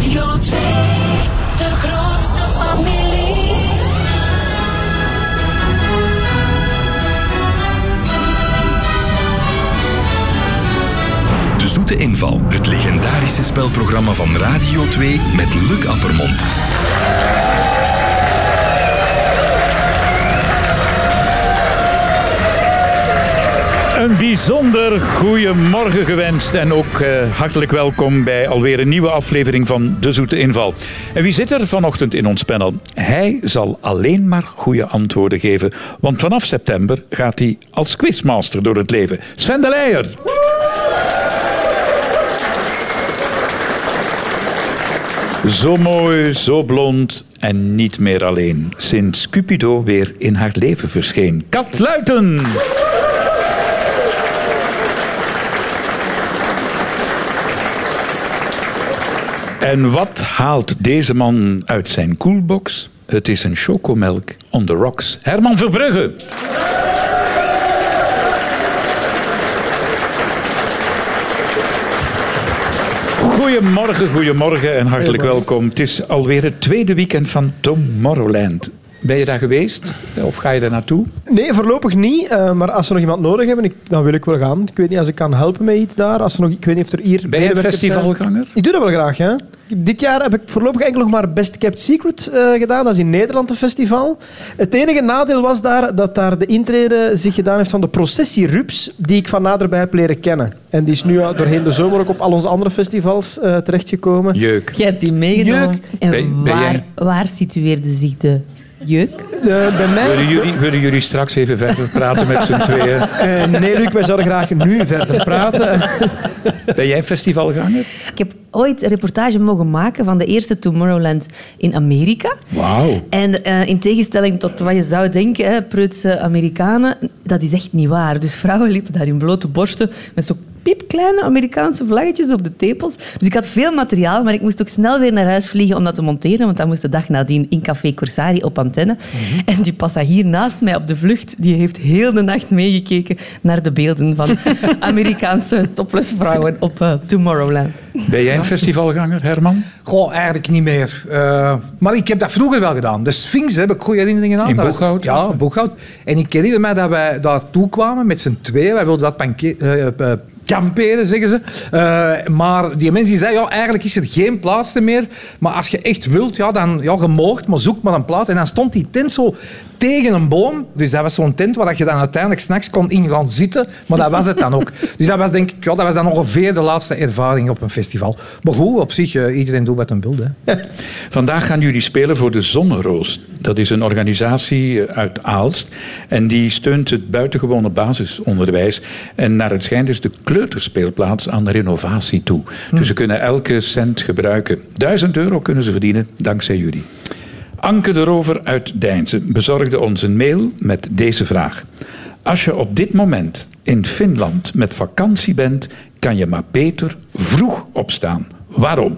Radio 2, de grootste familie. De Zoete Inval, het legendarische spelprogramma van Radio 2 met Luc Appermond. Een bijzonder goede morgen gewenst en ook eh, hartelijk welkom bij alweer een nieuwe aflevering van De Zoete Inval. En wie zit er vanochtend in ons panel? Hij zal alleen maar goede antwoorden geven, want vanaf september gaat hij als quizmaster door het leven. Sven de Leijer. Zo mooi, zo blond en niet meer alleen. Sinds Cupido weer in haar leven verscheen. Kat Luiten. En wat haalt deze man uit zijn koelbox? Het is een chocomelk on the rocks. Herman Verbrugge. Goedemorgen, goedemorgen en hartelijk welkom. Het is alweer het tweede weekend van Tomorrowland. Ben je daar geweest? Of ga je daar naartoe? Nee, voorlopig niet. eh, maar als ze nog iemand nodig hebben, ik, dan wil ik wel gaan. Ik weet niet als ik kan helpen met iets daar. Als er nog, ik weet niet of er hier... Ben je een festivalganger? Ik doe dat wel graag, ja. Dit jaar heb ik voorlopig enkel nog maar Best Kept Secret eh, gedaan. Dat is in Nederland een festival. Het enige nadeel was daar dat daar de intrede zich gedaan heeft van de processie Rups, die ik van naderbij heb leren kennen. En die is nu eh, doorheen de zomer ook op al onze andere festivals eh, terechtgekomen. Jeuk. Je hebt die meegenomen. Jeuk. En Ben- ben waar, jij- waar situeerde zich de jeuk? Eh, bij mij... Willen jullie, willen jullie straks even verder praten met z'n tweeën? Eh, nee, Luc, wij zouden graag nu verder praten. Ben jij festivalganger? Ik heb ooit een reportage mogen maken van de eerste Tomorrowland in Amerika. Wauw. En eh, in tegenstelling tot wat je zou denken, hè, preutse Amerikanen, dat is echt niet waar. Dus vrouwen liepen daar in blote borsten met zo piepkleine Amerikaanse vlaggetjes op de tepels. Dus ik had veel materiaal, maar ik moest ook snel weer naar huis vliegen om dat te monteren, want dat moest de dag nadien in Café Corsari op antenne. En die passagier naast mij op de vlucht, die heeft heel de nacht meegekeken naar de beelden van Amerikaanse topless vrouwen op eh, Tomorrowland. Ben jij een festivalganger, Herman? Goh, eigenlijk niet meer. Eh, maar ik heb dat vroeger wel gedaan. De Sphinx heb ik goede herinneringen aan. In Boeghout, Ja? Boeghout. En ik herinner mij dat wij daartoe kwamen met z'n tweeën. Wij wilden dat panke- eh, kamperen, zeggen ze. Eh, maar die mensen die zeiden, ja, eigenlijk is er geen plaats meer. Maar als je echt wilt, ja, dan ja, je moogt, maar zoek maar een plaats. En dan stond die tent zo tegen een boom. Dus dat was zo'n tent waar je dan uiteindelijk s'nachts kon in gaan zitten. Maar dat was het dan ook. Dus dat was, denk ik, ja, dat was dan ongeveer de laatste ervaring op een festival. Maar goed, op zich, eh, iedereen doet wat hij wil. Hè. Vandaag gaan jullie spelen voor de Zonneroos. Dat is een organisatie eh, uit Aalst. En die steunt het buitengewone basisonderwijs. En naar het schijnt is de kleuterspeelplaats aan de renovatie toe. Dus ze kunnen elke cent gebruiken. Duizend euro kunnen ze verdienen dankzij jullie. Anke de Rover uit Deinzen bezorgde ons een mail met deze vraag. Als je op dit moment in Finland met vakantie bent, kan je maar beter vroeg opstaan. Waarom?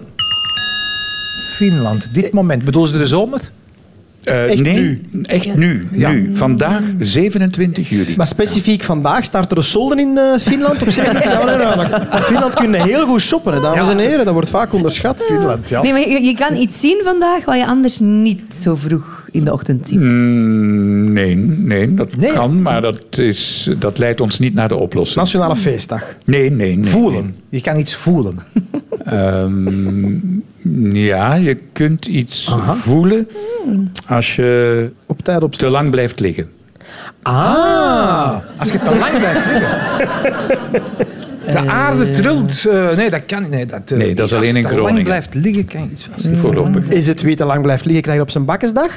Finland, dit moment. Bedoel ze de zomer? Eh, Echt nee, nu? echt nu. Ja. nu. Vandaag 27 juli. Maar specifiek vandaag start er een solden in eh, Finland op zich. Ja, nee, nee, nee. In Finland kunnen heel goed shoppen, hè, dames en heren. Dat wordt vaak onderschat. Finland, ja. Nee, maar je, je kan iets zien vandaag wat je anders niet zo vroeg in de ochtend ziet. Mm, nee, nee, dat Nee. kan, maar dat, is, dat leidt ons niet naar de oplossing. Nationale feestdag. Nee, nee, nee. Voelen. Je kan iets voelen. Ehm, ja, je kunt iets voelen als je Op tijd op te lang blijft liggen. Ah. Als je te lang blijft liggen. De aarde trilt. eh, nee, dat kan niet. Nee, dat, eh, Nee, dat is als alleen je in te lang Groningen. blijft liggen, kan je iets van Voorlopig. Is het wie te lang blijft liggen, krijgt op zijn bakkesdag?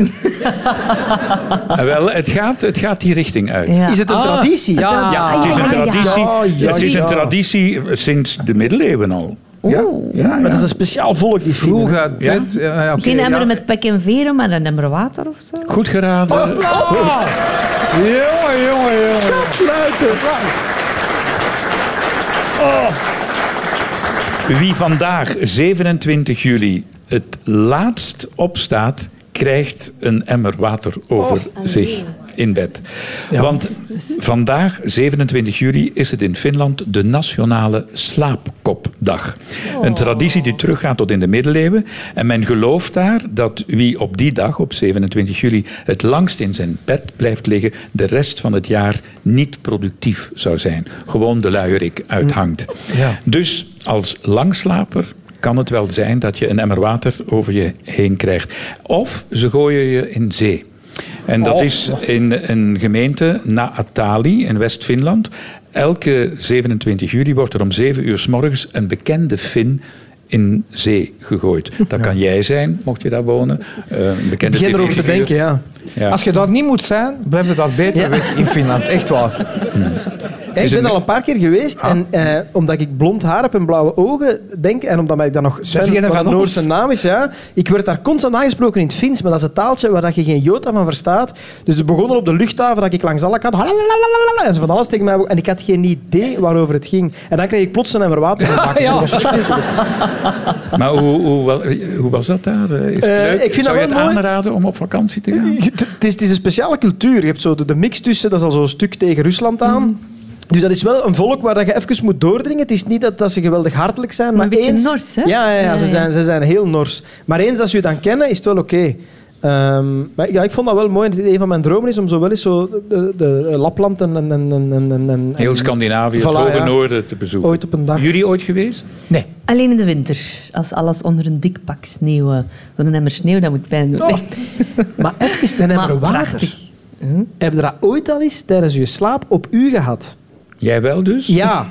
Eh, wel, het gaat, het gaat die richting uit. Ja. Is het een Ah, traditie? Ja. Ja, het is een ja. traditie, Ja, ja, het is een traditie sinds de middeleeuwen al. Ja, ja, Maar dat is een speciaal volk, die Vroeg Finnen. uit Ja. bed. eh, oké, Geen emmer ja. met pek en veren, maar een emmer water of zo. Goed geraden. Jongen, jongen, jongen. Wie vandaag, 27 juli, het laatst opstaat, krijgt een emmer water over zich in bed. Want vandaag, 27 juli, is het in Finland de Nationale Slaapkopdag. Dag. Een traditie die teruggaat tot in de middeleeuwen. En men gelooft daar dat wie op die dag, op 27 juli, het langst in zijn bed blijft liggen, de rest van het jaar niet productief zou zijn. Gewoon de luierik uithangt. Ja. Dus als langslaper kan het wel zijn dat je een emmer water over je heen krijgt. Of ze gooien je in zee. En dat is in een gemeente Naatali in West-Finland. Elke 27 juli wordt er om 7 uur s morgens een bekende Fin in zee gegooid. Dat kan jij zijn, mocht je daar wonen. Een Ik bekende begin erover te denken, ja. Ja. Als je dat niet moet zijn, blijf je dat beter Ja. weg in Finland. Echt waar. Ja, ik ben al een paar keer geweest en eh, omdat ik blond haar heb en blauwe ogen, denk, en omdat ik dan nog Sven, van. Noorse naam is, ja, ik werd daar constant aangesproken in het Fins, maar dat is een taaltje waar dat je geen jota van verstaat. Dus het begon al op de luchthaven dat ik langs alle kanten en ze van alles tegen mij en ik had geen idee waarover het ging. En dan kreeg ik plots een emmer water. Ja. Maar hoe, hoe, hoe was dat daar? Eh, Is het Eh, ik vind Zou dat je wel het mooi. aanraden om op vakantie te gaan? Het is, het is een speciale cultuur. Je hebt zo de, de mix tussen, dat is al zo'n stuk tegen Rusland aan. Dus dat is wel een volk waar dat je even moet doordringen. Het is niet dat, dat ze geweldig hartelijk zijn, maar Een beetje eens... nors, hè? Ja, ja, ja, Ja, ze, ja. zijn, ze zijn heel nors. Maar eens als ze je dan kennen, is het wel oké. Ehm, maar ja, ik vond dat wel mooi. Een van mijn dromen is om zo wel eens zo de, de, de Lapland en, en, en, en, en, en- Heel Scandinavië, Voilà, het hoge ja. noorden te bezoeken. ooit op een dag. Jullie ooit geweest? Nee. Alleen in de winter, als alles onder een dik pak sneeuw, eh, zo'n emmer sneeuw, dat moet pijn doen. Oh, Maar even een Maar emmer water. prachtig. Heb je dat ooit al eens tijdens je slaap op u gehad? Jij wel dus? Ja.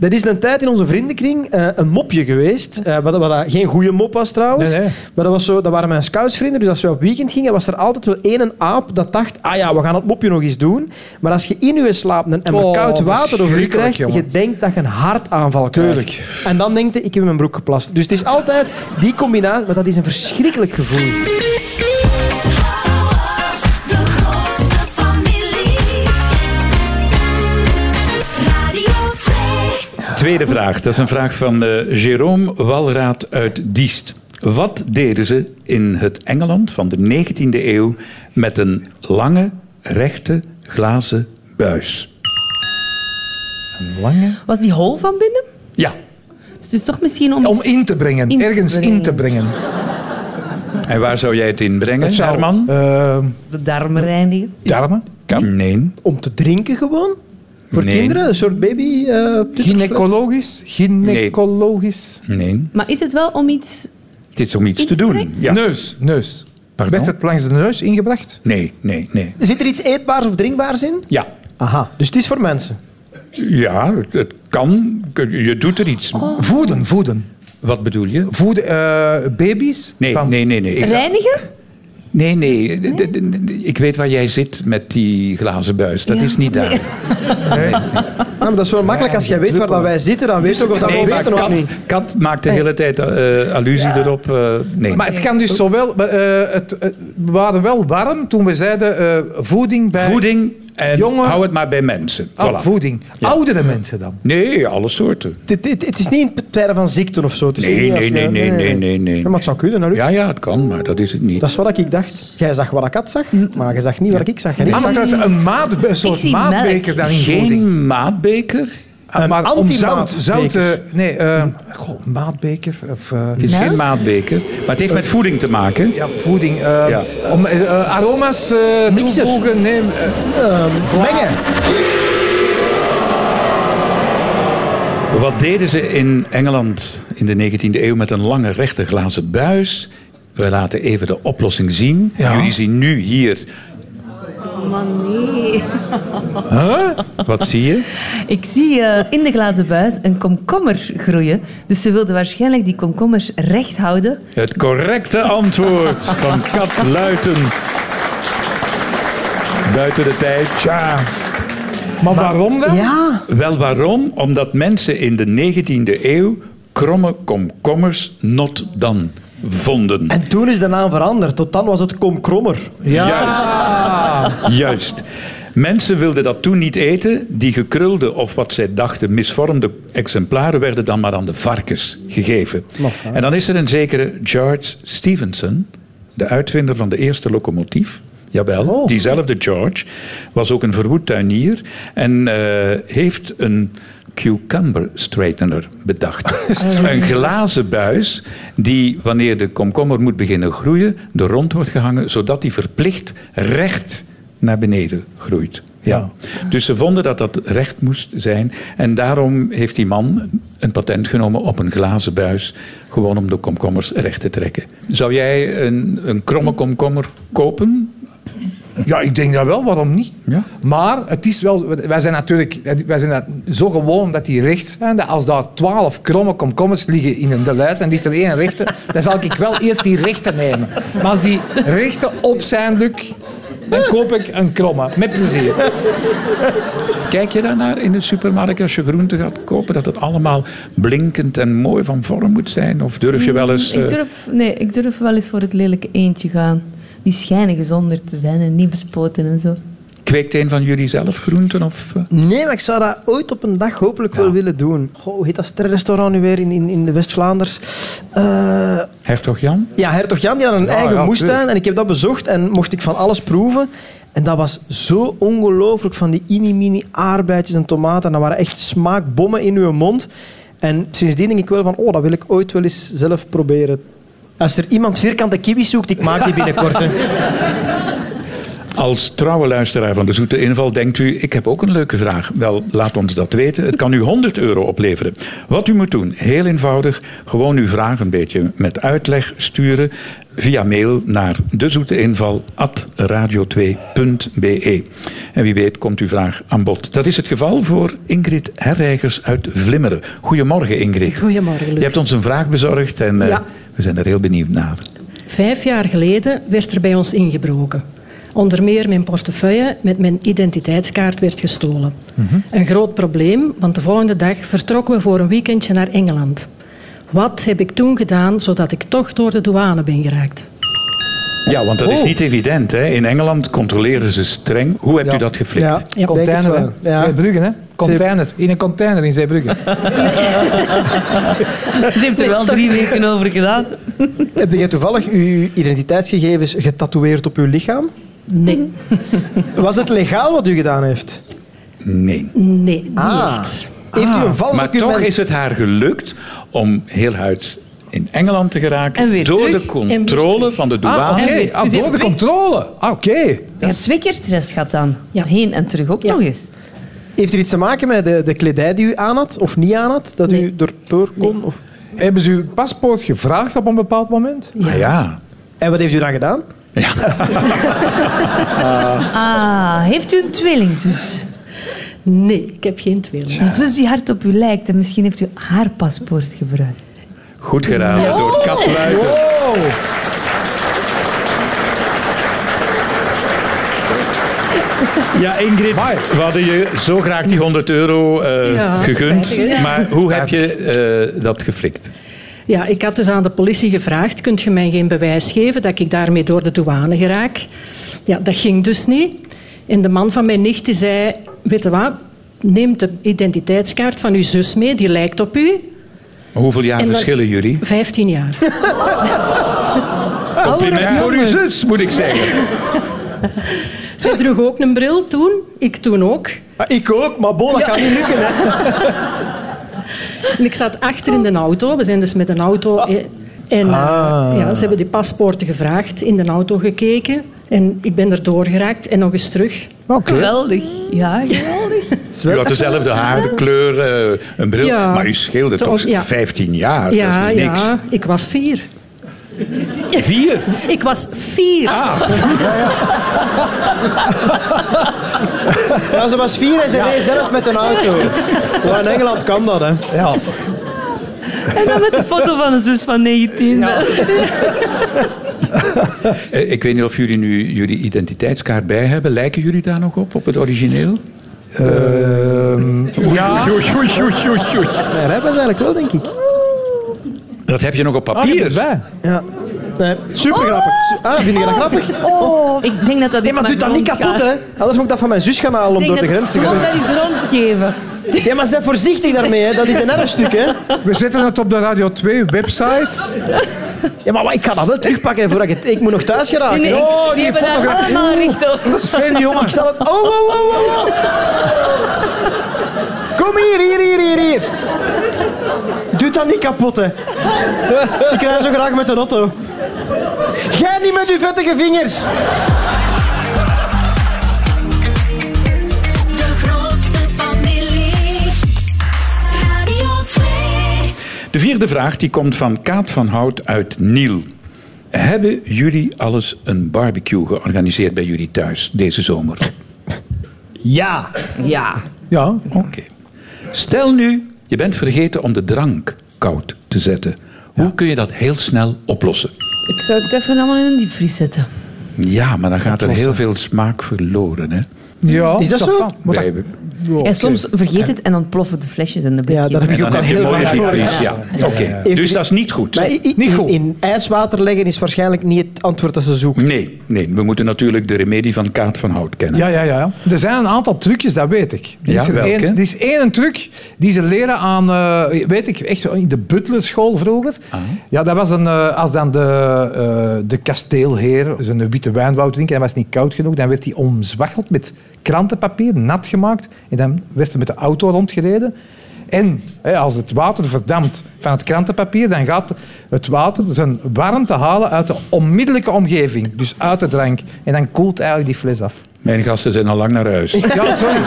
Dat is een tijd in onze vriendenkring eh, een mopje geweest. Eh, wat, wat dat geen goede mop was trouwens. Nee, nee. Maar dat, was zo, dat waren mijn scoutsvrienden. Dus als we op weekend gingen, was er altijd wel één aap dat dacht... Ah ja, we gaan het mopje nog eens doen. Maar als je in je slaap een emmer Oh, koud water over je krijgt, jongen. je denkt dat je een hartaanval krijgt. Tuurlijk. En dan denkt je, ik heb in mijn broek geplast. Dus het is altijd die combinatie. Maar dat is een verschrikkelijk gevoel. Tweede vraag. Dat is een vraag van eh Jérôme Walraad uit Diest. Wat deden ze in het Engeland van de 19e eeuw met een lange, rechte, glazen buis? Een lange... Was die hol van binnen? Ja. Dus het is toch misschien om... Om in te brengen. In te Ergens in te brengen. En waar zou jij het in brengen, Herman? eh, De darmen reinigen. darmen. Nee. Om te drinken gewoon? Voor Nee. kinderen? Een soort baby... eh Gynaecologisch. Gynaecologisch. Nee. Maar is het wel om iets... Het is om iets te doen. Ja. Neus. Neus. Pardon? Best het langs de neus ingebracht. Nee, nee, nee. Zit er iets eetbaars of drinkbaars in? Ja. Aha, dus het is voor mensen. Ja, het, het kan. Je doet er iets. Voeden. Voeden. Wat bedoel je? Voeden eh, baby's. Nee, van- nee, nee, nee. Reinigen? Nee, nee. Ik weet waar jij zit met die glazen buis. Dat Ja. is niet daar. Ja, maar dat is wel makkelijk. Als jij weet waar dat wij zitten, dan weet je ook of dat we Nee, maar weten of niet. Kat maakt de hele tijd eh, allusie erop. eh, nee. Maar het kan dus zowel... eh, het, we waren wel warm toen we zeiden eh, voeding bij... Voeding en Jongen- hou het maar bij mensen. Oh, Voilà. voeding. Oudere mensen dan. Nee, alle soorten. Het, het, het is niet in tijden van ziekte of zo. Het is Nee, niet als nee, je- nee, nee, nee, nee, nee. Ja, maar het zou kunnen, Luc. Ja, ja, het kan, maar dat is het niet. Dat is wat ik dacht. Jij zag wat ik had zag, maar je zag niet wat ik zag. En ik Ah, maar zag dat is een, maat, een soort maatbeker dan in voeding. Geen maatbeker. Een maar om zout, eh, nee, eh, goh, maatbeker of Het is geen maatbeker. Maar het heeft met voeding te maken. ja, voeding. Ja. Om aroma's eh, toevoegen. Nee, eh, Ehm, mengen. Wat deden ze in Engeland in de 19e eeuw met een lange rechte glazen buis? We laten even de oplossing zien. Ja. Jullie zien nu hier. Maar nee. Wat zie je? Ik zie eh, in de glazen buis een komkommer groeien. Dus ze wilden waarschijnlijk die komkommers recht houden. Het correcte antwoord van Kat Luiten. Buiten de tijd. Tja. maar waarom dan? Ja. Wel waarom? Omdat mensen in de 19e eeuw kromme komkommers not dan vonden. En toen is de naam veranderd. Tot dan was het komkrommer. Juist. Juist. Mensen wilden dat toen niet eten. Die gekrulde of wat zij dachten misvormde exemplaren werden dan maar aan de varkens gegeven. En dan is er een zekere George Stephenson, de uitvinder van de eerste locomotief. Jawel, diezelfde George was ook een verwoed tuinier en eh, heeft een cucumber straightener bedacht. Een glazen buis die, wanneer de komkommer moet beginnen groeien, er rond wordt gehangen, zodat die verplicht recht naar beneden groeit. Ja. Dus ze vonden dat dat recht moest zijn. En daarom heeft die man een patent genomen op een glazen buis. Gewoon om de komkommers recht te trekken. Zou jij een, een kromme komkommer kopen? Ja, ik denk dat wel, waarom niet? Ja. Maar het is wel, wij zijn natuurlijk wij zijn dat zo gewoon dat die recht zijn. Dat als daar twaalf kromme komkommers liggen in een lijst en ligt er één rechte, dan zal ik wel eerst die rechte nemen. Maar als die rechte op zijn, Luc, dan koop ik een kromme. Met plezier. Kijk je daarnaar in de supermarkt als je groenten gaat kopen? Dat het allemaal blinkend en mooi van vorm moet zijn? Of durf je wel eens... Ik eh, durf, nee, ik durf wel eens voor het lelijke eentje gaan. Die schijnen gezonder te zijn en niet bespoten en zo. kweekt een van jullie zelf groenten? Of, eh? Nee, maar ik zou dat ooit op een dag hopelijk wel willen doen. Goh, hoe heet dat sterrenrestaurant nu weer in, in, in de West-Vlaanders? Eh, Hertog Jan? ja, Hertog Jan die had een Ja, eigen ja, moestuin tuurlijk. en ik heb dat bezocht en mocht ik van alles proeven. En dat was zo ongelooflijk van die mini-mini aardbeidjes en tomaten. En dat waren echt smaakbommen in uw mond. En sindsdien denk ik wel van, oh, dat wil ik ooit wel eens zelf proberen. Als er iemand vierkante kiwis zoekt, ik maak die binnenkort. hè. Als trouwe luisteraar van de Zoete Inval denkt u, ik heb ook een leuke vraag. Wel, laat ons dat weten. Het kan u 100 euro opleveren. Wat u moet doen, heel eenvoudig, gewoon uw vraag een beetje met uitleg sturen via mail naar dezoeteinval.radio2.be. En wie weet komt uw vraag aan bod. Dat is het geval voor Ingrid Herreigers uit Vlimmeren. Goedemorgen Ingrid. Goedemorgen, Luc. Je hebt ons een vraag bezorgd en eh, Ja. We zijn er heel benieuwd naar. Vijf jaar geleden werd er bij ons ingebroken. Onder meer mijn portefeuille met mijn identiteitskaart werd gestolen. Een groot probleem, want de volgende dag vertrokken we voor een weekendje naar Engeland. Wat heb ik toen gedaan zodat ik toch door de douane ben geraakt? Ja, want dat is niet evident. Hè? In Engeland controleren ze streng. Hoe hebt u dat geflikt? Ja, Ja. denk het Container. Ja. Zeebrugge, hè? Container. In een container in Zeebrugge. Ze heeft er wel drie weken over gedaan. Heb jij toevallig uw identiteitsgegevens getatoeëerd op uw lichaam? Nee, Was het legaal wat u gedaan heeft? Nee. nee, niet Ah. Heeft u een vals Maar document? toch is het haar gelukt om heel huids in Engeland te geraken En weer door terug. de controle van de Ah, douane. Ah, door de controle. Ah, oké. Je hebt twee keer stress gehad dan. Ja. Heen en terug ook Ja. nog eens. Heeft er iets te maken met de, de kledij die u aan had of niet aan had? Dat u Nee. erdoor kon? Of... Hebben ze uw paspoort gevraagd op een bepaald moment? Ah, ja. En wat heeft u dan gedaan? Ah, heeft u een tweelingzus? Nee, ik heb geen tweeling. Een zus die hard op u lijkt en misschien heeft u haar paspoort gebruikt. Goed geraden door Kat Luiten. Ja, Ingrid, we hadden je zo graag die 100 euro eh, Ja, gegund. spijtig? Maar hoe heb je eh, dat geflikt? Ja, ik had dus aan de politie gevraagd, kunt je mij geen bewijs geven dat ik daarmee door de douane geraak? Ja, dat ging dus niet. En de man van mijn nicht die zei, weet je wat, neem de identiteitskaart van uw zus mee, die lijkt op u. Hoeveel jaar En verschillen jullie? 15 jaar. Compliment voor uw zus, moet ik zeggen. Zij droeg ook een bril toen, ik toen ook. Ah, ik ook, maar bon, dat gaat niet lukken. Hè. En ik zat achter in de auto. We zijn dus met een auto. eh, En eh, ja, ze hebben die paspoorten gevraagd, in de auto gekeken. En ik ben er doorgeraakt en nog eens terug. Geweldig. Ja, geweldig. U had dezelfde haar, de kleur, eh, een bril. Ja. Maar u scheelde toch ja. 15 jaar? ja, dat is niks. ja, ik was vier. Vier? Ik was vier. Ja, ze was vier en ze reed zelf met een auto. Ja, in Engeland kan dat, hè. Ja. En dan met de foto van een zus van 19. Eh, Ik weet niet of jullie nu jullie identiteitskaart bij hebben. Lijken jullie daar nog op, op het origineel? Ehm, ja. Oei, oei, oei, oei, oei. Nee, rijbewijs eigenlijk wel, denk ik. Dat heb je nog op Ah, papier. Ja. Nee, super grappig. Ah, vind je dat grappig? Oh, ik denk dat dat Nee, is maar doe dat niet kapot, hè. Anders moet ik dat van mijn zus gaan halen om Ik door de grens te gaan. dat eens rondgeven. Ja, maar zijn voorzichtig daarmee, hè. Dat is een erfstuk, hè. We zetten het op de Radio 2 website. Ja, maar ik ga dat wel terugpakken voordat ik het... Ik moet nog thuis geraken. Nee, nee, Oh, die die hebben daar allemaal op. Sven, jongen. Ik zal het... Oh, oh, oh, oh, oh. Kom hier, hier, hier, hier, hier. Doe dat niet kapot, hè. Ik rij zo graag met een auto. Jij niet met uw vettige vingers. De vierde vraag die komt van Kaat van Hout uit Niel. Hebben jullie alles een barbecue georganiseerd bij jullie thuis deze zomer? Ja. Ja. Ja, Oké. Stel nu, je bent vergeten om de drank koud te zetten. Hoe kun je dat heel snel oplossen? Ik zou het even allemaal in een diepvries zetten. Ja, maar dan gaat er heel veel smaak verloren. Hè? Ja. Is dat zo? dat- ja, En soms vergeet het en dan ploffen de flesjes en de blikjes. Ja, dat heb ik dan ook al je heel vaak gehoord. Ja. Oké, dus dat is niet goed. Maar i- i- Niet goed. in ijswater leggen is waarschijnlijk niet het antwoord dat ze zoeken. Nee, nee, we moeten natuurlijk de remedie van Kaat van Hout kennen. Ja, ja, ja. Er zijn een aantal trucjes, dat weet ik. Er Ja, is er Er is één truc die ze leren aan, eh, weet ik, echt in de butlerschool vroeger. Ah. Ja, dat was een, eh, als dan de, eh, de kasteelheer zijn witte wijn wou drinken en was niet koud genoeg, dan werd hij omzwaggeld met krantenpapier, nat gemaakt. En dan werd er met de auto rondgereden. En hè, als het water verdampt van het krantenpapier, dan gaat het water zijn warmte halen uit de onmiddellijke omgeving. Dus uit de drank. En dan koelt eigenlijk die fles af. Mijn gasten zijn al lang naar huis. Ja, sorry.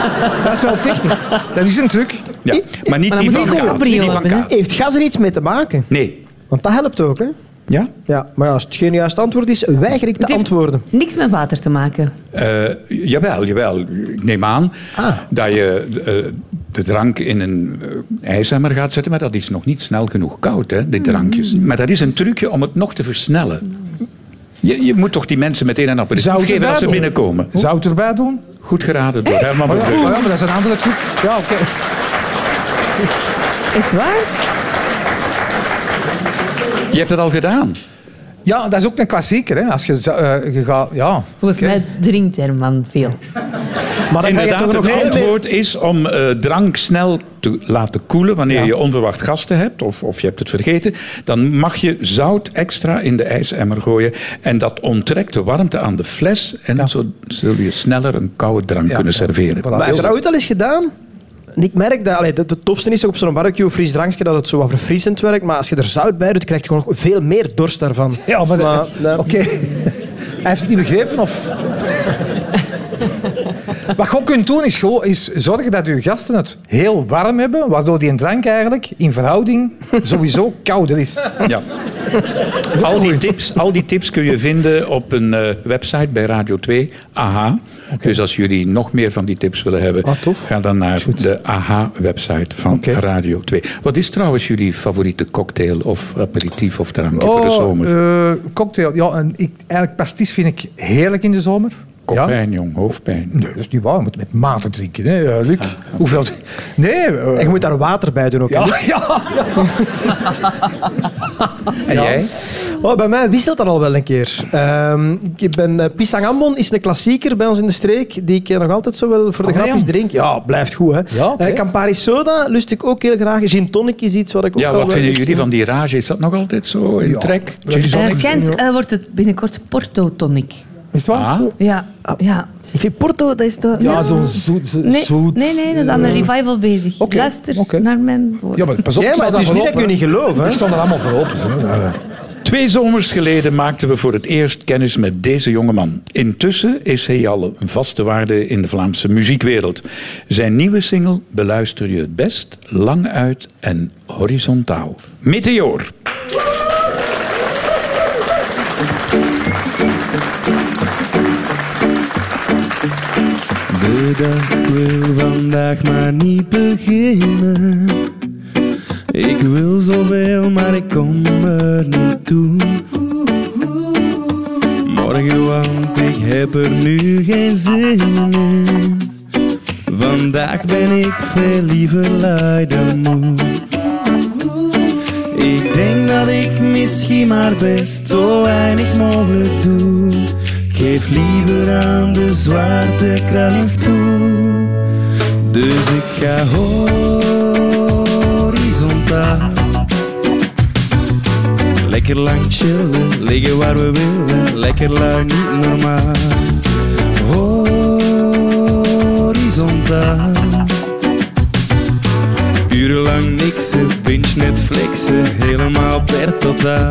Dat is wel technisch. Dat is een truc. Ja, maar niet Maar die van Kaat. Niet die van? Kaat. Heeft gas er iets mee te maken? Nee. Want dat helpt ook, hè? Ja? Ja, maar als het geen juiste antwoord is, weiger ik te Het heeft antwoorden. niks met water te maken. Eh, jawel, jawel. Ik neem aan Ah. dat je eh, de drank in een eh, ijsemmer gaat zetten, maar dat is nog niet snel genoeg koud, hè, die drankjes. Maar dat is een trucje om het nog te versnellen. Je, je moet toch die mensen meteen een aperitief Zout geven als ze doen. binnenkomen. Zout erbij doen? Goed geraden door Herman Oh ja, oh ja, maar dat is een andere truc. Ja, oké. Echt waar? Je hebt het al gedaan. Ja, dat is ook een klassieker. Hè. Als je, eh, je gaat... Ja. Volgens mij drinkt Herman veel. Maar dan Inderdaad, het antwoord is om eh, drank snel te laten koelen wanneer Ja. je onverwacht gasten hebt of, of je hebt het vergeten. Dan mag je zout extra in de ijsemmer gooien en dat onttrekt de warmte aan de fles en zo zul je sneller een koude drank Ja, kunnen ja. serveren. Voilà. Maar heb je dat ooit al eens gedaan? En ik merk dat, allee, het, het tofste is ook op zo'n barbecue of fris drankje dat het zo wat verfrissend werkt, maar als je er zout bij doet, krijg je gewoon nog veel meer dorst daarvan. Ja, maar... Maar, nee. Oké. Hij heeft het niet begrepen, of... Wat je ook kunt doen, is, gewoon, is zorgen dat je gasten het heel warm hebben, waardoor die een drank eigenlijk in verhouding sowieso kouder is. Ja. Al, die tips, al die tips kun je vinden op een eh, website bij Radio 2, AHA. Dus als jullie nog meer van die tips willen hebben, Ah, ga dan naar de AHA-website van. Radio 2. Wat is trouwens jullie favoriete cocktail of aperitief of drankje voor de zomer? eh, cocktail. Ja, en ik, eigenlijk pastis vind ik heerlijk in de zomer. Ja? Koppijn, jong, hoofdpijn. Nee, dat is niet waar. Je moet met mate drinken, hè, eh, Luc. Ah. Hoeveel... Nee. eh, En je moet daar water bij doen ook. ja, ja, ja. En jij? Oh, bij mij wisselt dat al wel een keer. Ehm, ik ben, eh, Pisang Ambon is een klassieker bij ons in de streek, die ik nog altijd zo wel voor de Oh, grapjes ja. drink. Ja, blijft goed. Hè. Ja, Campari Soda lust ik ook heel graag. Gin tonic is iets wat ik ook Ja, al wat wel vinden jullie van die rage? Is dat nog altijd zo in Ja. trek? Eh, wordt het binnenkort Porto Tonic. Is het waar? Ah, Ja, ja. Ik vind Porto, dat is de... Ja, zo'n zoet... zo- Nee, zoet. nee, nee, dat is aan een revival bezig. Oké, Luister oké. naar mijn woord. Ja, maar pas op, Ja, maar het is niet dat ik u niet geloof. Hè. Ik stond er allemaal voor open. Twee zomers geleden maakten we voor het eerst kennis met deze jongeman. Intussen is hij al een vaste waarde in de Vlaamse muziekwereld. Zijn nieuwe single beluister je het best, lang uit en horizontaal. Meteor. Dag wil vandaag maar niet beginnen. Ik wil zoveel, maar ik kom er niet toe. Morgen, want ik heb er nu geen zin in. Vandaag ben ik veel liever lui dan moe. Ik denk dat ik misschien maar best zo weinig mogelijk doe. Geef liever aan de zwaartekracht toe. Dus ik ga horizontaal. Lekker lang chillen, liggen waar we willen. Lekker lui, niet normaal. Horizontaal. Urenlang niksen, binge Netflixen, helemaal per totaal.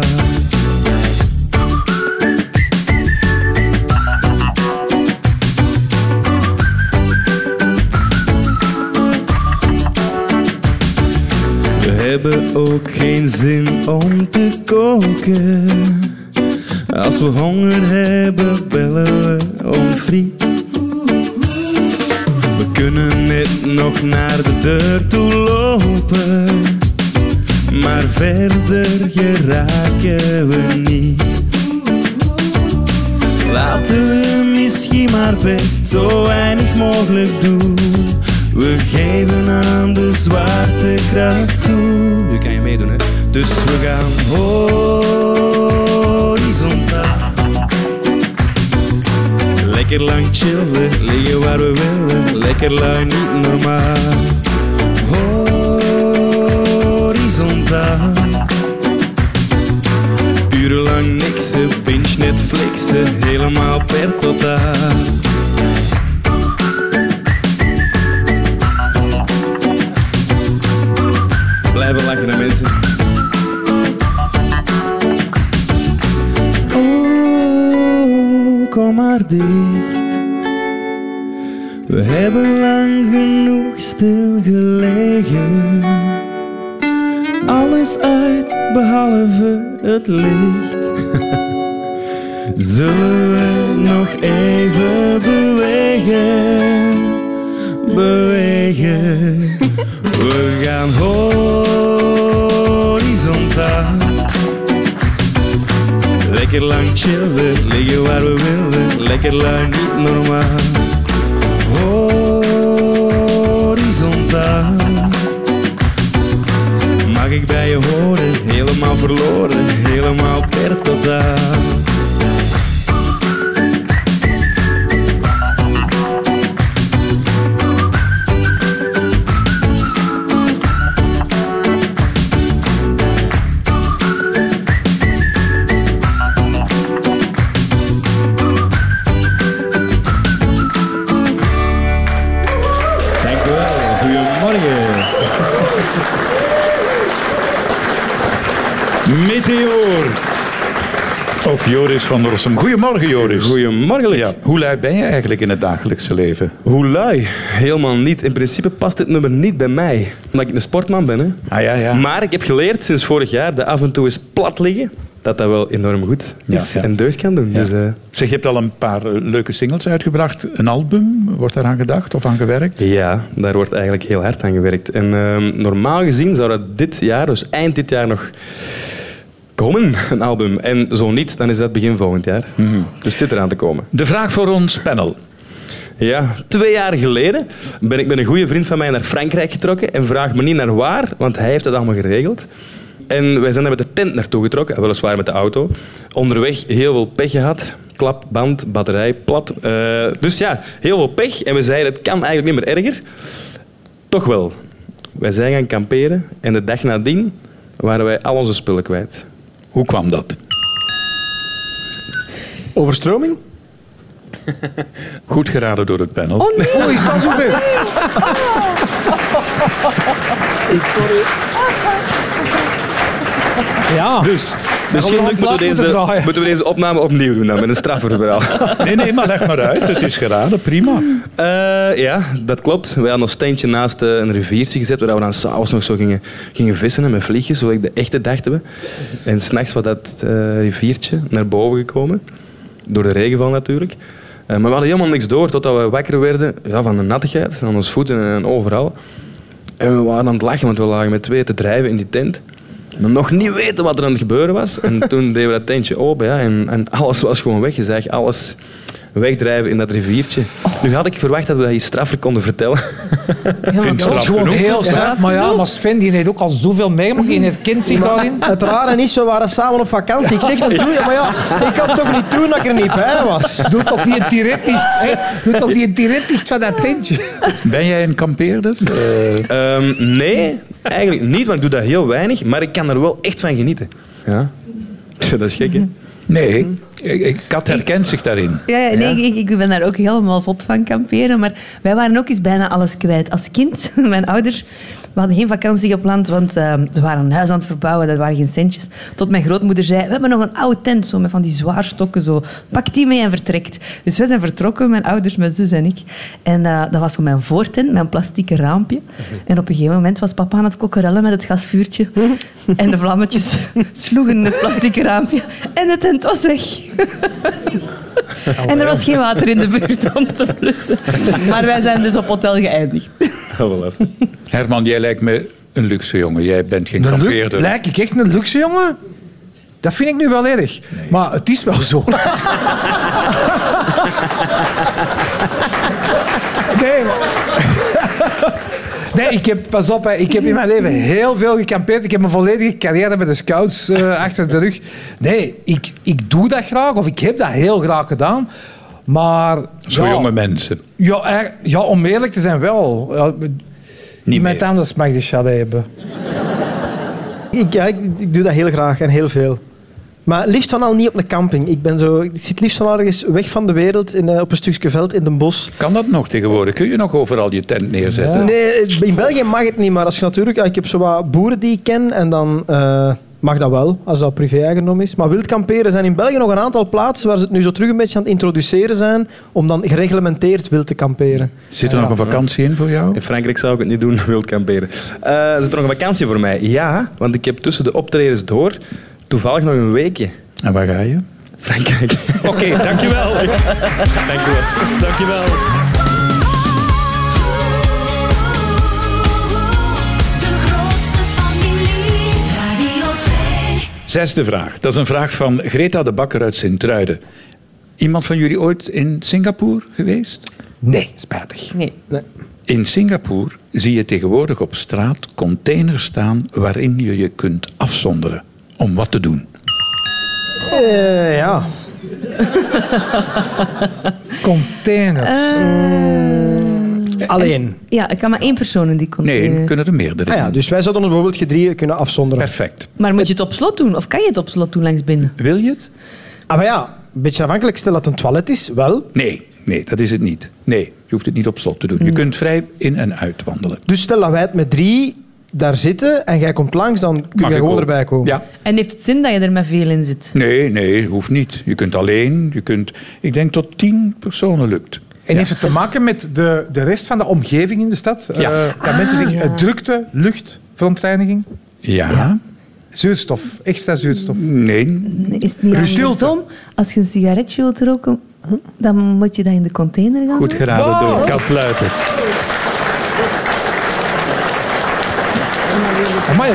Hebben ook geen zin om te koken. Als we honger hebben, bellen we om friet. We kunnen net nog naar de deur toe lopen. Maar verder geraken we niet. Laten we misschien maar best zo weinig mogelijk doen. We geven aan de zwaartekracht toe. Nu kan je meedoen, hè? Dus we gaan horizontaal. Lekker lang chillen, liggen waar we willen. Lekker lui, niet normaal. Horizontaal. Urenlang niksen, binge Netflixen, helemaal per totaal. Mensen. Oh, kom maar dicht. We hebben lang genoeg stilgelegen. Alles uit behalve het licht. Zullen we nog even bewegen? Bewegen. We gaan Lekker lang chillen, liggen waar we willen. Lekker lui, niet normaal. Horizontaal. Mag ik bij je horen, helemaal verloren, helemaal per totaal. Meteor. Of Joris van Rossum. Goedemorgen, Joris. Goedemorgen. Ja, hoe lui ben je eigenlijk in het dagelijkse leven? Hoe lui? Helemaal niet. In principe past dit nummer niet bij mij. Omdat ik een sportman ben. Hè. Ah ja, ja. Maar ik heb geleerd sinds vorig jaar dat af en toe eens plat liggen, dat dat wel enorm goed is Ja, ja. en deugd kan doen. Ja. Dus, eh, Zeg, je hebt al een paar eh, leuke singles uitgebracht. Een album, wordt daar aan gedacht of aan gewerkt? ja, daar wordt eigenlijk heel hard aan gewerkt. En ehm, normaal gezien zou dat dit jaar, dus eind dit jaar nog komen, een album. En zo niet, dan is dat begin volgend jaar. Dus dit eraan te komen. De vraag voor ons panel. Ja, twee jaar geleden ben ik met een goede vriend van mij naar Frankrijk getrokken en vraag me niet naar waar, want hij heeft het allemaal geregeld. En wij zijn daar met de tent naartoe getrokken, weliswaar met de auto. Onderweg heel veel pech gehad. Klap, band, batterij, plat. Eh, dus ja, heel veel pech. En we zeiden, het kan eigenlijk niet meer erger. Toch wel. Wij zijn gaan kamperen en de dag nadien waren wij al onze spullen kwijt. Hoe kwam dat? Overstroming? Goed geraden door het panel. Oh nee. Oei, is pas zoveel. Ja. Dus misschien een moeten we, deze, moeten we deze opname opnieuw doen dan, met een straffer verhaal. Nee, nee, maar leg maar uit. Het is geraden, prima. Eh, ja, dat klopt. We hadden ons tentje naast eh, een riviertje gezet, waar we dan s'avonds nog zo gingen, gingen vissen met vliegjes, zoals ik de echte dachten we. En s'nachts was dat eh, riviertje naar boven gekomen, door de regenval natuurlijk. Eh, maar we hadden helemaal niks door, totdat we wakker werden ja, van de nattigheid, aan onze voeten en overal. En we waren aan het lachen, want we lagen met twee te drijven in die tent. Nog niet weten wat er aan het gebeuren was. En toen deden we dat tentje open ja, en, en alles was gewoon weg. Alles wegdrijven in dat riviertje. Nu had ik verwacht dat we dat hier straffer konden vertellen. Vind Dat straf is gewoon genoeg. heel straf. Maar ja, maar Sven die heeft ook al zoveel meegemaakt. Die herkent zich daarin. Het rare is, we waren samen op vakantie. Ik zeg natuurlijk, ja, maar ja, ik kan toch niet doen dat ik er niet bij was. Doe toch die tiret dicht. hè? Doe toch die van dat tentje. Ben jij een kampeerder? Eh, Ehm, nee, eigenlijk niet, want ik doe dat heel weinig. Maar ik kan er wel echt van genieten. Ja. Dat is gek, hè? Nee, ik, ik, Kat herkent zich daarin. Ja, ja, nee, Ik, ik ben daar ook helemaal zot van kamperen. Maar wij waren ook eens bijna alles kwijt. Als kind, mijn ouders, we hadden geen vakantie gepland, want eh, ze waren een huis aan het verbouwen, dat waren geen centjes. Tot mijn grootmoeder zei, we hebben nog een oude tent, zo, met van die zwaarstokken, zo. pak die mee en vertrekt. Dus wij zijn vertrokken, mijn ouders, mijn zus en ik. En eh, dat was zo mijn voortent, mijn plastieke raampje. En op een gegeven moment was papa aan het kokkerellen met het gasvuurtje. En de vlammetjes sloegen het plastieke raampje. En de tent was weg. En er was geen water in de buurt om te blussen. Maar wij zijn dus op hotel geëindigd. Oh. Herman, jij lijkt me een luxe jongen. Jij bent geen Een lu- kampeerder. Lijk ik echt een luxe jongen? Dat vind ik nu wel erg. Maar het is wel zo. nee, maar... Nee, ik heb, pas op, ik heb in mijn leven heel veel gekampeerd. Ik heb een volledige carrière met de scouts eh, achter de rug. Nee, ik, ik doe dat graag, of ik heb dat heel graag gedaan. Maar... Voor ja, jonge mensen. Ja, er- ja, om eerlijk te zijn wel. Niet Iemand meer. anders mag de chalet hebben. Ik, ja, ik, ik doe dat heel graag en heel veel. Maar liefst van al niet op een camping. Ik, ben zo, ik zit liefst van al ergens weg van de wereld in, eh, op een stukje veld in de bos. Kan dat nog tegenwoordig? Kun je nog overal je tent neerzetten? Nee, in België mag het niet, maar als je natuurlijk... Ik heb zo wat boeren die ik ken en dan eh, mag dat wel, als dat privé-eigendom is. Maar wildkamperen zijn in België nog een aantal plaatsen waar ze het nu zo terug een beetje aan het introduceren zijn om dan gereglementeerd wild te kamperen. Zit er nog een vakantie in voor jou? In Frankrijk zou ik het niet doen, wild kamperen. Eh zit er nog een vakantie voor mij? Ja, want ik heb tussen de optredens door toevallig nog een weekje. En waar ga je? Frankrijk. Oké, dankjewel. Dankjewel. Dankjewel. Zesde vraag. Dat is een vraag van Greta de Bakker uit Sint-Truiden. Iemand van jullie ooit in Singapore geweest? Nee, spijtig. Nee. In Singapore zie je tegenwoordig op straat containers staan waarin je je kunt afzonderen. Om wat te doen? Eh, ja. Containers. Alleen. Ja, ik kan maar één persoon in die container. Nee, kunnen er meerdere. Ah ja, dus wij zouden ons bijvoorbeeld gedrieën kunnen afzonderen. Perfect. Maar moet je het op slot doen? Of kan je het op slot doen langs binnen? Wil je het? Ah, maar ja, een beetje afhankelijk. Stel dat het een toilet is, wel. Nee, nee, dat is het niet. Nee, je hoeft het niet op slot te doen. Je kunt vrij in en uit wandelen. Dus stel dat wij het met drie daar zitten en jij komt langs, dan kun ik gewoon erbij komen. Ja. En heeft het zin dat je er met veel in zit? Nee, nee, hoeft niet. Je kunt alleen. Je kunt, ik denk tot tien personen lukt. En heeft het te maken met de, de rest van de omgeving in de stad? Ja. Eh, dat mensen zich eh, drukte, lucht, verontreiniging, Ja. zuurstof, extra zuurstof. Nee. Is het niet andersom? Als je een sigaretje wilt roken, dan moet je dat in de container gaan Goed doen? geraden door Kat Luiten. Amai.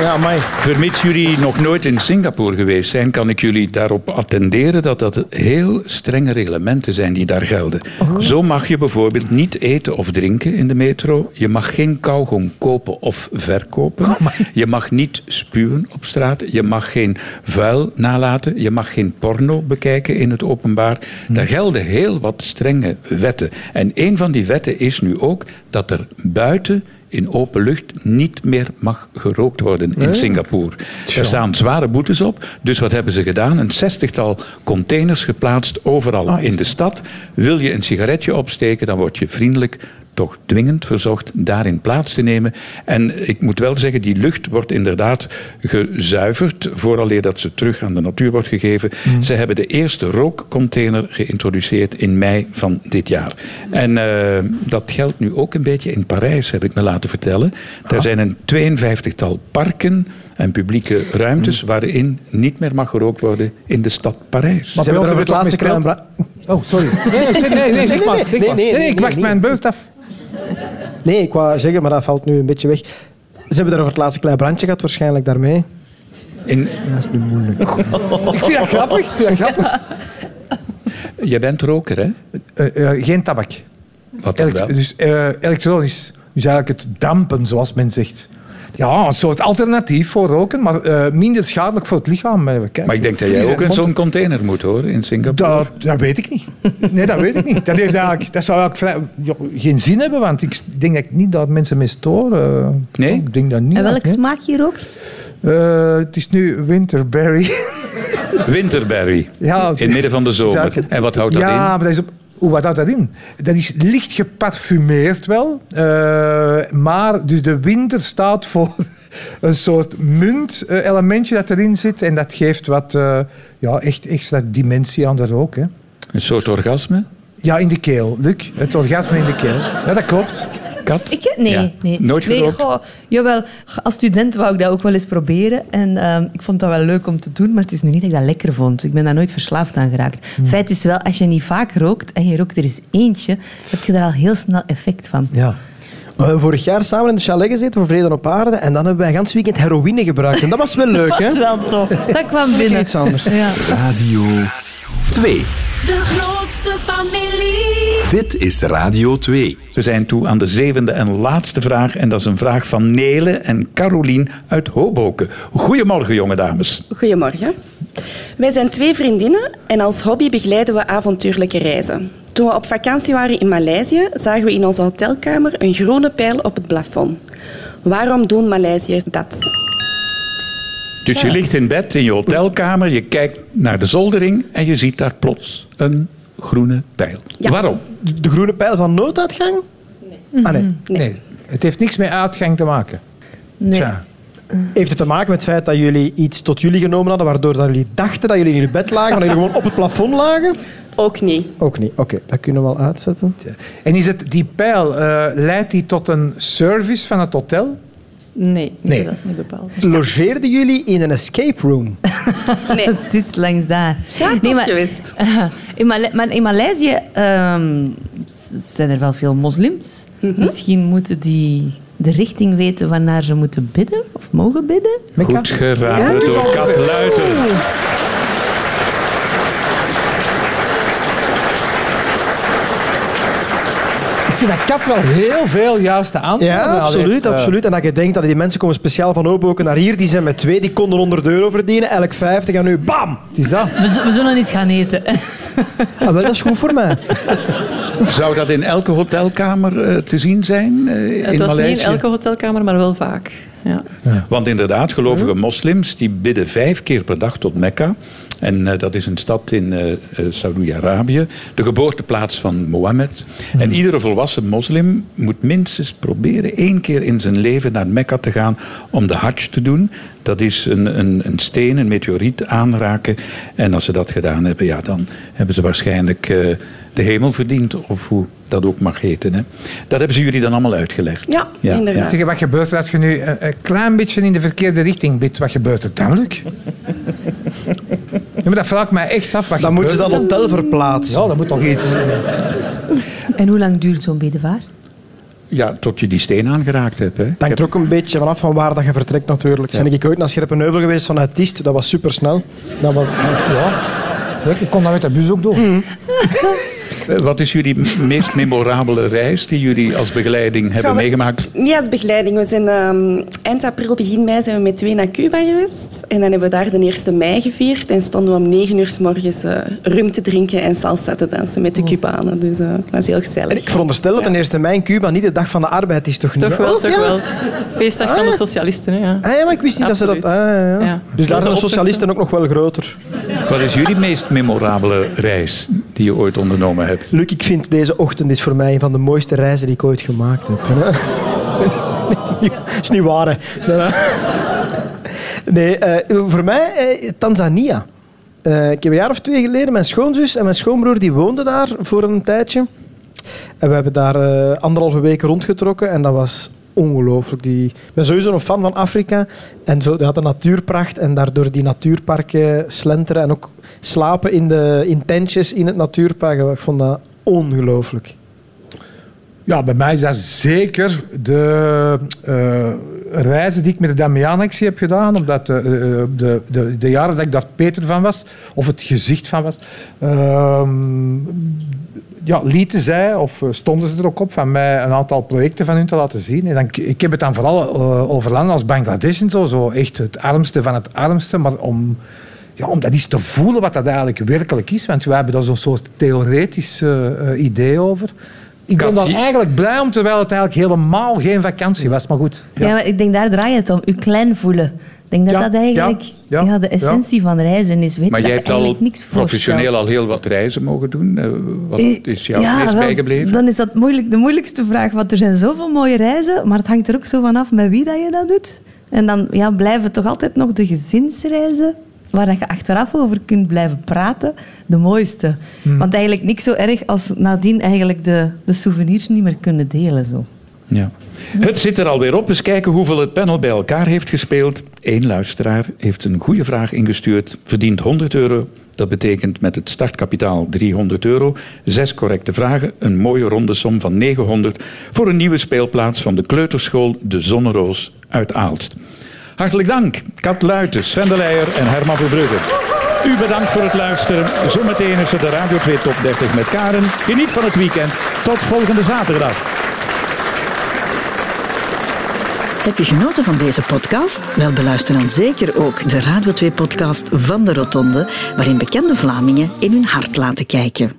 Ja, amai. Vermits jullie nog nooit in Singapore geweest zijn, kan ik jullie daarop attenderen dat dat heel strenge reglementen zijn die daar gelden. Zo mag je bijvoorbeeld niet eten of drinken in de metro. Je mag geen kauwgom kopen of verkopen. Je mag niet spuwen op straat. Je mag geen vuil nalaten. Je mag geen porno bekijken in het openbaar. Daar gelden heel wat strenge wetten. En een van die wetten is nu ook dat er buiten in open lucht niet meer mag gerookt worden in Singapore. Er staan zware boetes op. Dus wat hebben ze gedaan? Een zestigtal containers geplaatst overal in de stad. Wil je een sigaretje opsteken, dan word je vriendelijk toch dwingend verzocht daarin plaats te nemen. En ik moet wel zeggen, die lucht wordt inderdaad gezuiverd vooraleer dat ze terug aan de natuur wordt gegeven. Ze hebben de eerste rookcontainer geïntroduceerd in mei van dit jaar. En eh, dat geldt nu ook een beetje in Parijs, heb ik me laten vertellen. Er zijn een 52-tal parken en publieke ruimtes waarin niet meer mag gerookt worden in de stad Parijs. Maar Ze hebben over het er laatste. Oh, sorry. Nee, nee, nee, nee, nee, nee, nee, ik nee, wacht nee. mijn beurt af. Nee, ik wou zeggen, maar dat valt nu een beetje weg. Ze hebben daar over het laatste klein brandje gehad, waarschijnlijk daarmee. In, Dat is nu moeilijk. Ik vind dat grappig. Ik vind dat grappig. jij bent roker, hè? Eh, eh, geen tabak. Wat dan wel? dus eh, elektronisch. Dus eigenlijk het dampen, zoals men zegt. Ja, een soort alternatief voor roken, maar eh, minder schadelijk voor het lichaam. Eh, kijk, Maar ik denk dat jij ook in zo'n container moet, hoor, in Singapore. Dat, dat weet ik niet. Nee, dat weet ik niet. Dat, heeft eigenlijk, dat zou eigenlijk vrij- ja, geen zin hebben, want ik denk dat ik niet dat mensen mee storen. Nee? Ik denk dat niet. En welk smaak je rookt? Eh, het is nu winterberry. Winterberry. Ja, in het midden van de zomer. En wat houdt dat ja, in? maar dat is op, wat houdt dat in? Dat is licht geparfumeerd wel. eh, maar dus de winter staat voor een soort munt-elementje dat erin zit. En dat geeft wat eh, ja, echt extra dimensie aan de rook. Hè. Een soort orgasme? Ja, in de keel, Luc. Het orgasme in de keel. Ja, dat klopt. Kat? Ik, nee, Ja. nee. Nooit nee, gerookt? goh, jawel, als student wou ik dat ook wel eens proberen. En ehm, ik vond dat wel leuk om te doen, maar het is nu niet dat ik dat lekker vond. Dus ik ben daar nooit verslaafd aan geraakt. Feit is wel, als je niet vaak rookt en je rookt er eens eentje, heb je daar al heel snel effect van. Ja. We hebben vorig jaar samen in de chalet gezeten voor Vrede op Aarde en dan hebben wij een gans weekend heroïne gebruikt. En dat was wel leuk, Dat hè? is wel tof. Dat kwam binnen. iets anders. Ja. Radio 2. Familie. Dit is Radio 2. We zijn toe aan de zevende en laatste vraag. En dat is een vraag van Nele en Carolien uit Hoboken. Goedemorgen, jonge dames. Goedemorgen. Wij zijn twee vriendinnen en als hobby begeleiden we avontuurlijke reizen. Toen we op vakantie waren in Maleisië, zagen we in onze hotelkamer een groene pijl op het plafond. Waarom doen Maleisiërs dat? Dus je ligt in bed in je hotelkamer, je kijkt naar de zoldering en je ziet daar plots een groene pijl. Ja. Waarom? De groene pijl van nooduitgang? Nee. Ah, nee. Nee. Het heeft niks met uitgang te maken. Nee. Tja. Heeft het te maken met het feit dat jullie iets tot jullie genomen hadden, waardoor dat jullie dachten dat jullie in je bed lagen, maar dat jullie gewoon op het plafond lagen? Ook niet. Ook niet. Oké, dat kunnen we wel uitzetten. En is het die pijl, eh, leidt die tot een service van het hotel? Nee, niet, Nee. dat- niet bepaald. Logeerden jullie in een escape room? Nee. Het is langs daar. Ja, nee, maar, geweest. in, Male- maar in Maleisië ehm, zijn er wel veel moslims. Misschien moeten die de richting weten waarnaar ze moeten bidden of mogen bidden. Goed geraden door Kat Luiten. Vind dat Kat wel heel veel juiste antwoorden Ja, absoluut, heeft, eh. absoluut. En dat je denkt dat die mensen komen speciaal van Hoboken naar hier, die zijn met twee, die konden 100 euro verdienen, elk 50 en nu bam! Het is dat. We, z- we zullen eens gaan eten. Ah, wel, dat is goed voor mij. Zou dat in elke hotelkamer eh, te zien zijn eh, in Het was niet in elke hotelkamer, maar wel vaak. Ja. Want inderdaad, gelovige moslims die bidden vijf keer per dag tot Mekka. En eh, dat is een stad in eh, Saoedi-Arabië, de geboorteplaats van Mohammed. En iedere volwassen moslim moet minstens proberen één keer in zijn leven naar Mekka te gaan om de hajj te doen. Dat is een, een, een steen, een meteoriet aanraken. En als ze dat gedaan hebben, ja, dan hebben ze waarschijnlijk eh, de hemel verdiend. Of hoe dat ook mag heten. Hè. Dat hebben ze jullie dan allemaal uitgelegd. Ja, inderdaad. Zeg, wat gebeurt er als je nu een, een klein beetje in de verkeerde richting bidt? Wat gebeurt er dan, Luc? Ja, maar dat vraag ik mij echt af. Wat Dan moeten ze dat hotel verplaatsen. Ja, dat moet toch iets. En hoe lang duurt zo'n bedevaart? Ja, tot je die steen aangeraakt hebt. Hè. Het hangt er ook een beetje vanaf van waar dat je vertrekt natuurlijk. Ben ik ooit naar Scherpenheuvel geweest vanuit Tiest, dat was supersnel. Dat was... Ja. Ik kon dat met de bus ook doen. Eh, Wat is jullie meest memorabele reis die jullie als begeleiding hebben Gaan we- meegemaakt? Niet als begeleiding. We zijn ehm, eind april, begin mei zijn we met twee naar Cuba geweest. En dan hebben we daar de 1 mei gevierd. En stonden we om 9 uur s morgens eh, rum te drinken en salsa te dansen met de Cubanen. Dus eh, dat was heel gezellig. En ik veronderstel dat de 1 mei in Cuba niet de dag van de arbeid is, toch niet? Toch wel, Oh, toch ja? wel. Feestdag van Ah. de socialisten, hè, ja. Ah, ja, maar ik wist niet dat ze dat... Ah, ja, ja. Ja. Dus daar zijn de socialisten ook nog wel groter. Wat is jullie meest memorabele reis die je ooit ondernomen hebt? Luc, ik vind deze ochtend is voor mij een van de mooiste reizen die ik ooit gemaakt heb. Dat is niet, waar. Nee, eh, voor mij eh, Tanzania. Eh, ik heb een jaar of twee geleden mijn schoonzus en mijn schoonbroer die woonden daar voor een tijdje. En we hebben daar anderhalve week rondgetrokken en dat was ongelooflijk. Die- Ik ben sowieso een fan van Afrika. En zo, ja, de natuurpracht en daardoor die natuurparken slenteren en ook slapen in, de, in tentjes in het natuurpark. Ik vond dat ongelooflijk. Ja, bij mij is dat zeker de eh, reizen die ik met de Damianactie heb gedaan. Omdat de, eh, de, de, de jaren dat ik daar Peter van was, of het gezicht van was, ehm, ja, lieten zij, of eh, stonden ze er ook op, van mij een aantal projecten van hun te laten zien. En dan, ik heb het dan vooral eh, over landen als Bangladesh en zo, zo echt het armste van het armste, maar om... Ja, om dat eens te voelen wat dat eigenlijk werkelijk is. Want wij hebben daar zo'n soort theoretisch eh, idee over. ik ben dan eigenlijk blij om, terwijl het eigenlijk helemaal geen vakantie was. Maar goed. Ja, maar ik denk daar draai je het om. Je klein voelen. Ik denk dat Ja, dat eigenlijk ja, ja, ja, de essentie van reizen is. Weet Maar je, jij hebt al professioneel al heel wat reizen mogen doen. Eh, Wat Eh, is jou het meest wel, bijgebleven? Dan is dat moeilijk, de moeilijkste vraag. Want er zijn zoveel mooie reizen, maar het hangt er ook zo vanaf met wie dat je dat doet. En dan ja, blijven toch altijd nog de gezinsreizen, waar dat je achteraf over kunt blijven praten, de mooiste. Hmm. Want eigenlijk niks zo erg als nadien eigenlijk de, de souvenirs niet meer kunnen delen. Zo. Ja. Het zit er alweer op. Eens kijken hoeveel het panel bij elkaar heeft gespeeld. Eén luisteraar heeft een goede vraag ingestuurd. Verdient 100 euro. Dat betekent met het startkapitaal 300 euro. Zes correcte vragen. Een mooie ronde som van 900 voor een nieuwe speelplaats van de kleuterschool De Zonneroos uit Aalst. Hartelijk dank, Kat Luiten, Sven de Leijer en Herman Verbrugge. U bedankt voor het luisteren. Zometeen is er de Radio 2 Top 30 met Karen. Geniet van het weekend. Tot volgende zaterdag. Heb je genoten van deze podcast? Wel, beluister dan zeker ook de Radio 2-podcast van de Rotonde, waarin bekende Vlamingen in hun hart laten kijken.